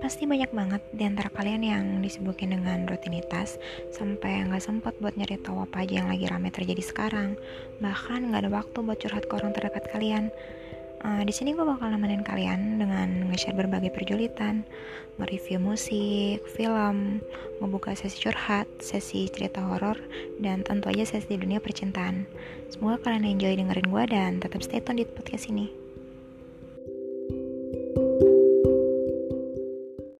Pasti banyak banget di antara kalian yang disibukin dengan rutinitas sampai nggak sempat buat nyari tahu apa aja yang lagi rame terjadi sekarang. Bahkan nggak ada waktu buat curhat ke orang terdekat kalian. Uh, di sini gue bakal nemenin kalian dengan nge-share berbagai perjulitan, nge-review musik, film, membuka sesi curhat, sesi cerita horor, dan tentu aja sesi dunia percintaan. Semoga kalian enjoy dengerin gue dan tetap stay tune di podcast ini.